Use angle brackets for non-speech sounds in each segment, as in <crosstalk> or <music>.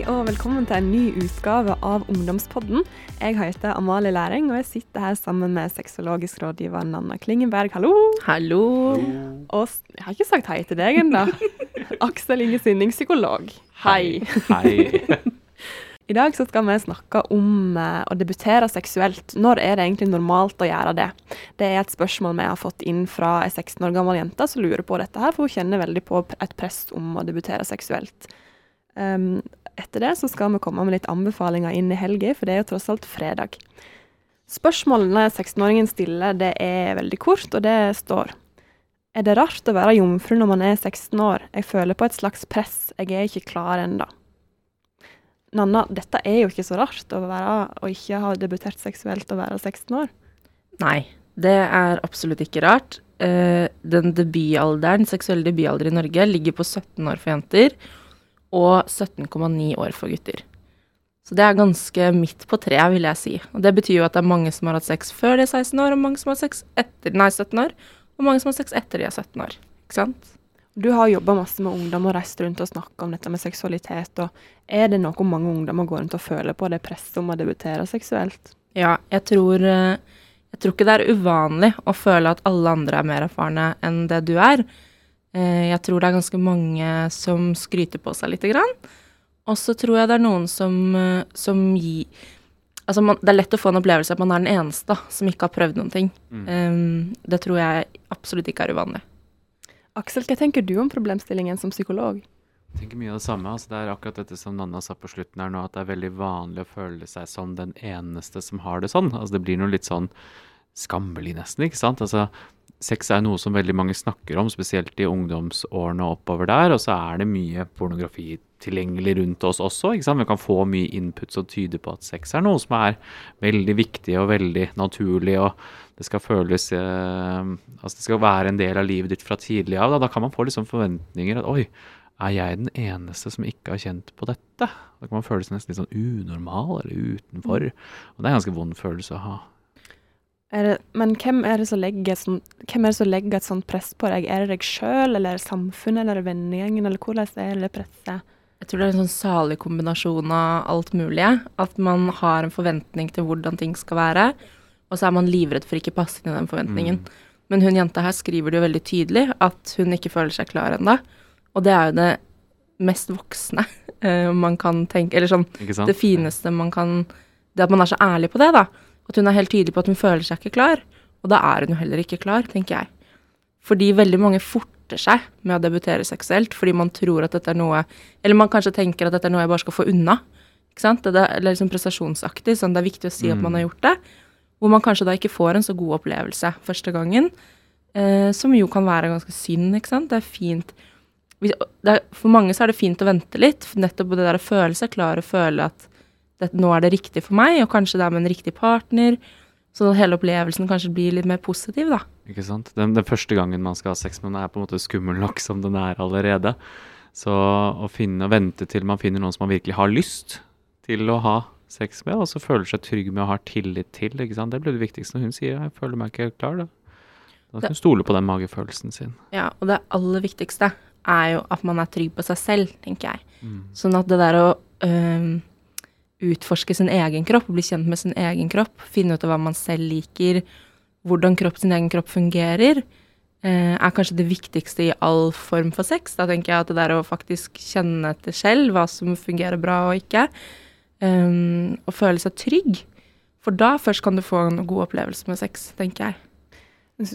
Hei og velkommen til en ny utgave av Ungdomspodden. Jeg heter Amalie Læring, og jeg sitter her sammen med sexologisk rådgiver Nanna Klingenberg. Hallo! Hallo! Og jeg har ikke sagt hei til deg ennå. <laughs> Aksel Inge Sinning, psykolog. Hei. Hei. <laughs> I dag så skal vi snakke om eh, å debutere seksuelt. Når er det egentlig normalt å gjøre det? Det er et spørsmål vi har fått inn fra ei 16 år gammel jente som lurer på dette her, for hun kjenner veldig på et press om å debutere seksuelt. Um, etter det så skal vi komme med litt anbefalinger inn i helga, for det er jo tross alt fredag. Spørsmålene 16-åringen stiller, det er veldig kort, og det står Er det rart å være jomfru når man er 16 år? Jeg føler på et slags press, jeg er ikke klar ennå. Nanna, dette er jo ikke så rart å, være, å ikke ha debutert seksuelt og være 16 år. Nei, det er absolutt ikke rart. Eh, den debutalderen, seksuelle debutalder i Norge ligger på 17 år for jenter og 17,9 år for gutter. Så det er ganske midt på treet, vil jeg si. Og det betyr jo at det er mange som har hatt sex før de er 16 år, og mange som har sex etter, nei, 17 år, og mange som har sex etter de er 17 år. Ikke sant? Du har jobba masse med ungdom og reist rundt og snakka om dette med seksualitet. og Er det noe mange ungdommer går rundt og føler på, det presset om å debutere seksuelt? Ja, jeg tror, eh, jeg tror ikke det er uvanlig å føle at alle andre er mer erfarne enn det du er. Eh, Jeg tror det er ganske mange som skryter på seg lite grann. Og så tror jeg det er noen som, eh, som gir Altså, man, det er lett å få en opplevelse at man er den eneste som ikke har prøvd noen ting. Mm. Um, det tror jeg absolutt ikke er uvanlig. Aksel, hva tenker du om problemstillingen som psykolog? Jeg tenker mye av det samme. Altså, det er akkurat dette som Nanna sa på slutten her nå, at det er veldig vanlig å føle seg som den eneste som har det sånn. Altså, det blir noe litt sånn skammelig nesten, ikke sant? Altså, sex er noe som veldig mange snakker om, spesielt i ungdomsårene oppover der, og så er det mye pornografi tilgjengelig rundt oss også, ikke sant? Vi kan få mye input som tyder på at sex er noe som er veldig viktig og veldig naturlig, og det skal føles eh, Altså, det skal være en del av livet ditt fra tidlig av. Da, da kan man få liksom forventninger at oi, er jeg den eneste som ikke har kjent på dette? Da kan man føle seg nesten litt sånn unormal eller utenfor. Og det er en ganske vond følelse å ha. Er det, men hvem er, sånt, hvem er det som legger et sånt press på deg? Er det deg sjøl, eller er det samfunnet, eller er vennegjengen, eller hvordan er det presset? Jeg tror det er en sånn salig kombinasjon av alt mulig. At man har en forventning til hvordan ting skal være, og så er man livredd for ikke passe inn i den forventningen. Men hun jenta her skriver det jo veldig tydelig at hun ikke føler seg klar ennå. Og det er jo det mest voksne eh, man kan tenke Eller sånn det fineste man kan Det at man er så ærlig på det, da. At hun er helt tydelig på at hun føler seg ikke klar. Og da er hun jo heller ikke klar, tenker jeg. Fordi veldig mange forter seg med å debutere seksuelt fordi man tror at dette er noe Eller man kanskje tenker at dette er noe jeg bare skal få unna. Ikke sant? Det er liksom prestasjonsaktig, sånn det er viktig å si at man har gjort det. Hvor man kanskje da ikke får en så god opplevelse første gangen. Eh, som jo kan være ganske synd, ikke sant. Det er fint For mange så er det fint å vente litt, Nettopp nettopp det der å føle seg klar og føle at det, nå er det riktig for meg, og kanskje det er med en riktig partner. Så hele opplevelsen kanskje blir litt mer positiv, da. Ikke sant? Den, den første gangen man skal ha sex med noen, er på en måte skummel nok som den er allerede. Så å finne og vente til man finner noen som man virkelig har lyst til å ha sex med, og så føler seg trygg med å ha tillit til, ikke sant? det blir det viktigste når hun sier 'jeg føler meg ikke helt klar'. Da, da kan hun stole på den magefølelsen sin. Ja, og det aller viktigste er jo at man er trygg på seg selv, tenker jeg. Sånn at det der å øhm, utforske sin egen kropp, bli kjent med sin egen kropp, finne ut av hva man selv liker, hvordan kropp, sin egen kropp fungerer, eh, er kanskje det viktigste i all form for sex. Da tenker jeg at det der å faktisk kjenne etter selv hva som fungerer bra og ikke, øhm, og føle seg trygg. For da først kan du få en god opplevelse med sex, tenker jeg.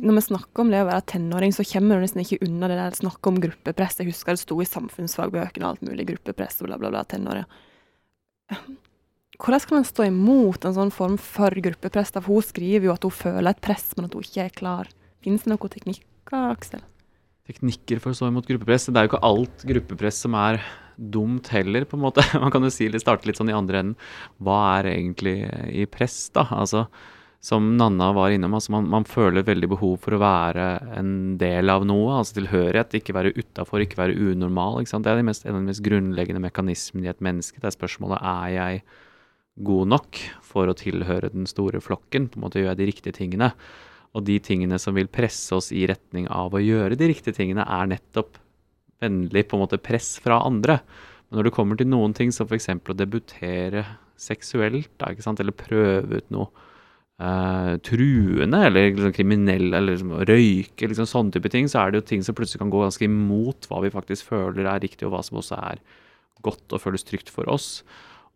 Når vi snakker om det å være tenåring, så kommer du nesten ikke unna det der snakket om gruppepress. Jeg husker det sto i samfunnsfagbøkene alt mulig, gruppepress og bla, bla, bla, tenåringer. Hvordan kan en stå imot en sånn form for gruppepress? For hun skriver jo at hun føler et press, men at hun ikke er klar. Finnes det noen teknikker, Aksel? Teknikker for å stå imot gruppepress. Det er jo ikke alt gruppepress som er dumt heller, på en måte. <laughs> Man kan jo si, det starte litt sånn i andre enden. Hva er egentlig i press, da? Altså, som Nanna var innom, altså man, man føler veldig behov for å være en del av noe, altså tilhørighet. Ikke være utafor, ikke være unormal. Ikke? Det er de mest, en av de mest grunnleggende mekanismene i et menneske. Det er spørsmålet er jeg god nok for å tilhøre den store flokken. På en måte gjør jeg de riktige tingene. Og de tingene som vil presse oss i retning av å gjøre de riktige tingene, er nettopp vennlig på en måte press fra andre. Men når det kommer til noen ting, som f.eks. å debutere seksuelt, da, eller prøve ut noe eh, truende eller liksom kriminell, eller liksom, røyke, liksom sånne type ting, så er det jo ting som plutselig kan gå ganske imot hva vi faktisk føler er riktig, og hva som også er godt og føles trygt for oss.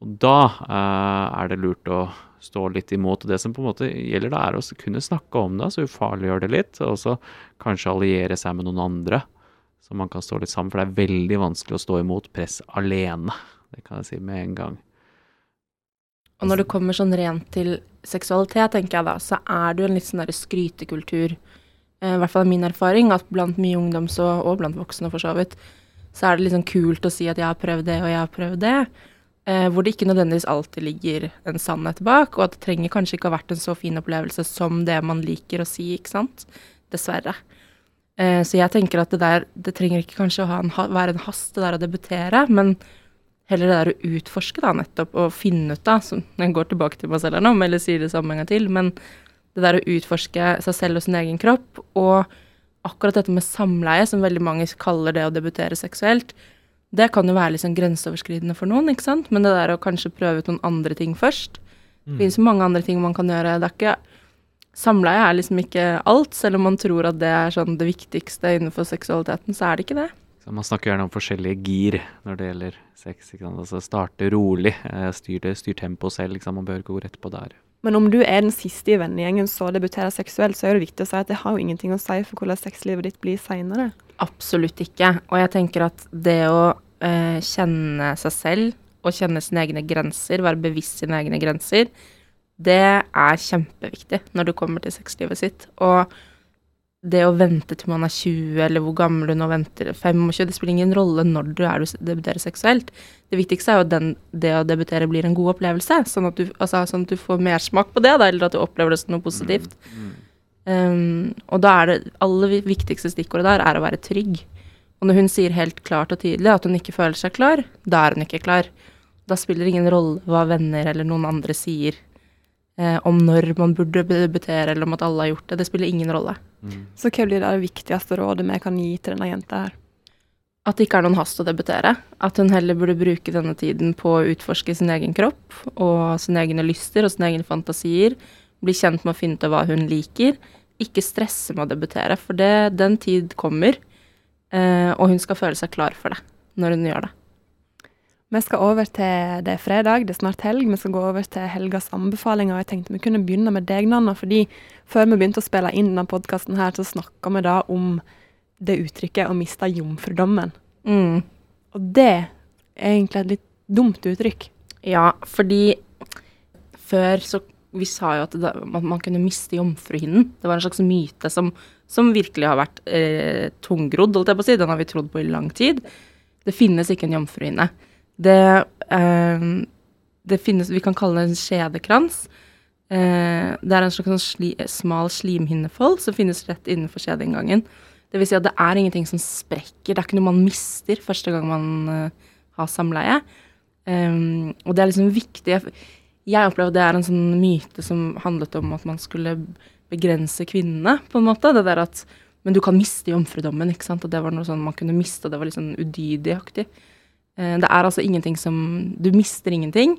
Og da eh, er det lurt å stå litt imot. Og det som på en måte gjelder da, er å kunne snakke om det, så ufarliggjøre det litt. Og så kanskje alliere seg med noen andre, så man kan stå litt sammen. For det er veldig vanskelig å stå imot press alene. Det kan jeg si med en gang. Og når det kommer sånn rent til seksualitet, tenker jeg da, så er det jo en litt sånn derre skrytekultur. Eh, I hvert fall min erfaring at blant mye ungdom så, og blant voksne for så vidt, så er det litt sånn kult å si at jeg har prøvd det, og jeg har prøvd det. Eh, hvor det ikke nødvendigvis alltid ligger en sannhet bak, og at det trenger kanskje ikke ha vært en så fin opplevelse som det man liker å si, ikke sant. Dessverre. Eh, så jeg tenker at det der Det trenger ikke kanskje å en, være en hast, det der å debutere, men heller det der å utforske, da, nettopp, og finne ut, da, som jeg går tilbake til meg selv her nå, eller sier det samme en gang til, men det der å utforske seg selv og sin egen kropp, og akkurat dette med samleie, som veldig mange kaller det å debutere seksuelt, det kan jo være sånn grenseoverskridende for noen, ikke sant, men det der å kanskje prøve ut noen andre ting først Det Mm. finnes jo mange andre ting man kan gjøre. Det er ikke Samleie er liksom ikke alt, selv om man tror at det er sånn det viktigste innenfor seksualiteten, så er det ikke det. Så man snakker gjerne om forskjellige gir når det gjelder sex. Altså starte rolig, eh, styr, det, styr tempoet selv. Liksom. Man bør gå rett på der. Men om du er den siste i vennegjengen som debuterer seksuelt, så er det viktig å si at det har jo ingenting å si for hvordan sexlivet ditt blir seinere. Absolutt ikke. Og jeg tenker at det å eh, kjenne seg selv og kjenne sine egne grenser, være bevisst sine egne grenser, det er kjempeviktig når det kommer til sexlivet sitt. Og det å vente til man er 20, eller hvor gammel du nå venter, 25, det spiller ingen rolle når du er du debuterer seksuelt. Det viktigste er jo at den, det å debutere blir en god opplevelse, sånn at du, altså, sånn at du får mersmak på det, da, eller at du opplever det som noe positivt. Um, og da er det aller viktigste stikkordet der er å være trygg. Og når hun sier helt klart og tydelig at hun ikke føler seg klar, da er hun ikke klar. Da spiller det ingen rolle hva venner eller noen andre sier eh, om når man burde debutere, eller om at alle har gjort det. Det spiller ingen rolle. Så hva blir det viktigste rådet vi kan gi til denne jenta her? At det ikke er noen hast å debutere. At hun heller burde bruke denne tiden på å utforske sin egen kropp og sine egne lyster og sine egne fantasier. Bli kjent med å finne ut av hva hun liker. Ikke stresse med å debutere, for det, den tid kommer. Eh, og hun skal føle seg klar for det når hun gjør det. Vi skal over til det er fredag, det er snart helg. Vi skal gå over til helgas anbefalinger. og Jeg tenkte vi kunne begynne med deg, Nanna. fordi før vi begynte å spille inn denne podkasten her, så snakka vi da om det uttrykket å miste jomfrudommen. Mm. Og det er egentlig et litt dumt uttrykk. Ja, fordi før så Vi sa jo at det, man, man kunne miste jomfruhinnen. Det var en slags myte som, som virkelig har vært eh, tungrodd, holdt jeg på å si. Den har vi trodd på i lang tid. Det finnes ikke en jomfruhinne. Det, eh, det finnes Vi kan kalle det en skjedekrans. Eh, det er en slags sånn sli, smal slimhinnefold som finnes rett innenfor skjedeinngangen. Det vil si at det er ingenting som sprekker. Det er ikke noe man mister første gang man uh, har samleie. Um, og det er liksom viktig jeg opplever at det er en sånn myte som handlet om at man skulle begrense kvinnene, på en måte. Det der at Men du kan miste jomfrudommen, ikke sant. Og det var noe sånn man kunne miste, og det var litt sånn udydigaktig. Uh, det er altså ingenting som Du mister ingenting,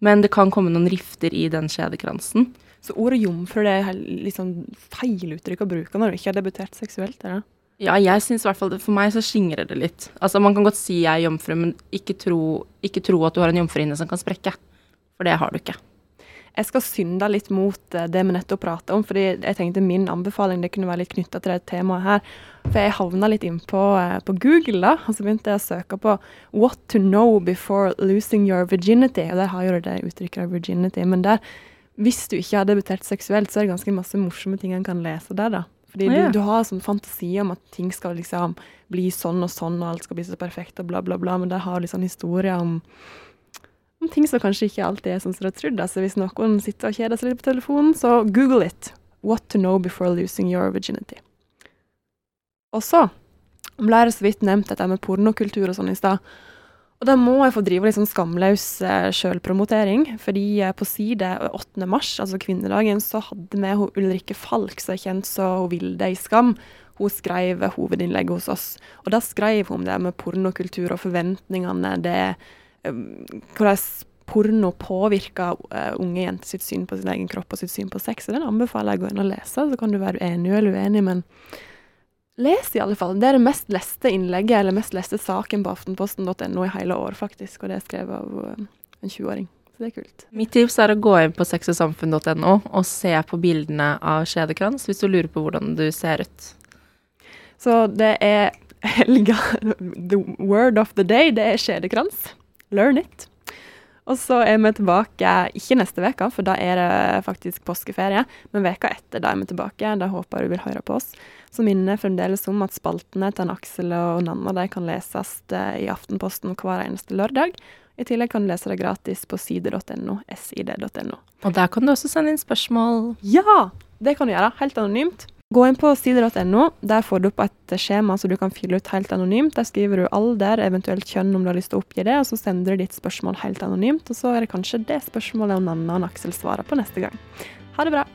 men det kan komme noen rifter i den skjedekransen. Så ordet jomfru det er liksom litt sånn feil uttrykk å bruke når du ikke har debutert seksuelt. Eller? Ja, jeg syns i hvert fall For meg så skingrer det litt. Altså, Man kan godt si jeg er jomfru, men ikke tro, ikke tro at du har en jomfruhinne som kan sprekke. For det har du ikke. Jeg skal synde litt mot eh, det vi nettopp prata om, fordi jeg tenkte min anbefaling det kunne være litt knytta til det temaet her. For jeg havna litt innpå eh, på Google, da, og så begynte jeg å søke på 'What to know before losing your virginity'. Og der har jo det det uttrykket virginity. Men der, hvis du ikke har debutert seksuelt, så er det ganske masse morsomme ting en kan lese der, da. Fordi Å, ja. du, du har sånn fantasi om at ting skal liksom bli sånn og sånn, og alt skal bli så perfekt og bla, bla, bla, men der har du liksom sånn historier om om ting som kanskje ikke alltid er sånn som du har trodd. Altså hvis noen sitter og kjeder seg litt på telefonen, så google it. What to know before losing your virginity. Og så ble det så vidt nevnt dette med pornokultur og sånn i stad. Og da må jeg få drive litt sånn skamløs eh, sjølpromotering. Fordi eh, på side 8. mars, altså kvinnedagen, så hadde vi hun Ulrikke Falk, som er kjent som Vilde i Skam. hun skrev hovedinnlegget hos oss. Og da skrev hun om det med pornokultur og forventningene, det um, hvordan porno påvirker uh, unge jenter sitt syn på sin egen kropp og sitt syn på sex. Og den anbefaler jeg å gå inn og lese, så kan du være enig eller uenig, men les i alle fall. Det er det mest leste innlegget, eller mest leste saken på aftenposten.no i hele år, faktisk, og det er skrevet av uh, en 20-åring. Så det er kult. Mitt tips er å gå inn på sexogsamfunn.no og se på bildene av skjedekrans hvis du lurer på hvordan du ser ut. Så det er <laughs> helga The word of the day, det er skjedekrans. Learn it. Og så er vi tilbake, ikke neste uke, for da er det faktisk påskeferie, men veka etter da er vi tilbake. Da håper jeg du vil høre på oss. Så minner fremdeles om at spaltene til Aksel og Nanna de kan leses eh, i Aftenposten hver eneste lørdag. I tillegg kan du lese det gratis på side.no, sid.no. Og der kan du også sende inn spørsmål. Ja! Det kan du gjøre, helt anonymt. Gå inn på sider.no. Der får du opp et skjema som du kan fylle ut helt anonymt. Der skriver du alder, eventuelt kjønn om du har lyst til å oppgi det, og så sender du ditt spørsmål helt anonymt. Og så er det kanskje det spørsmålet og Aksel svarer på neste gang. Ha det bra.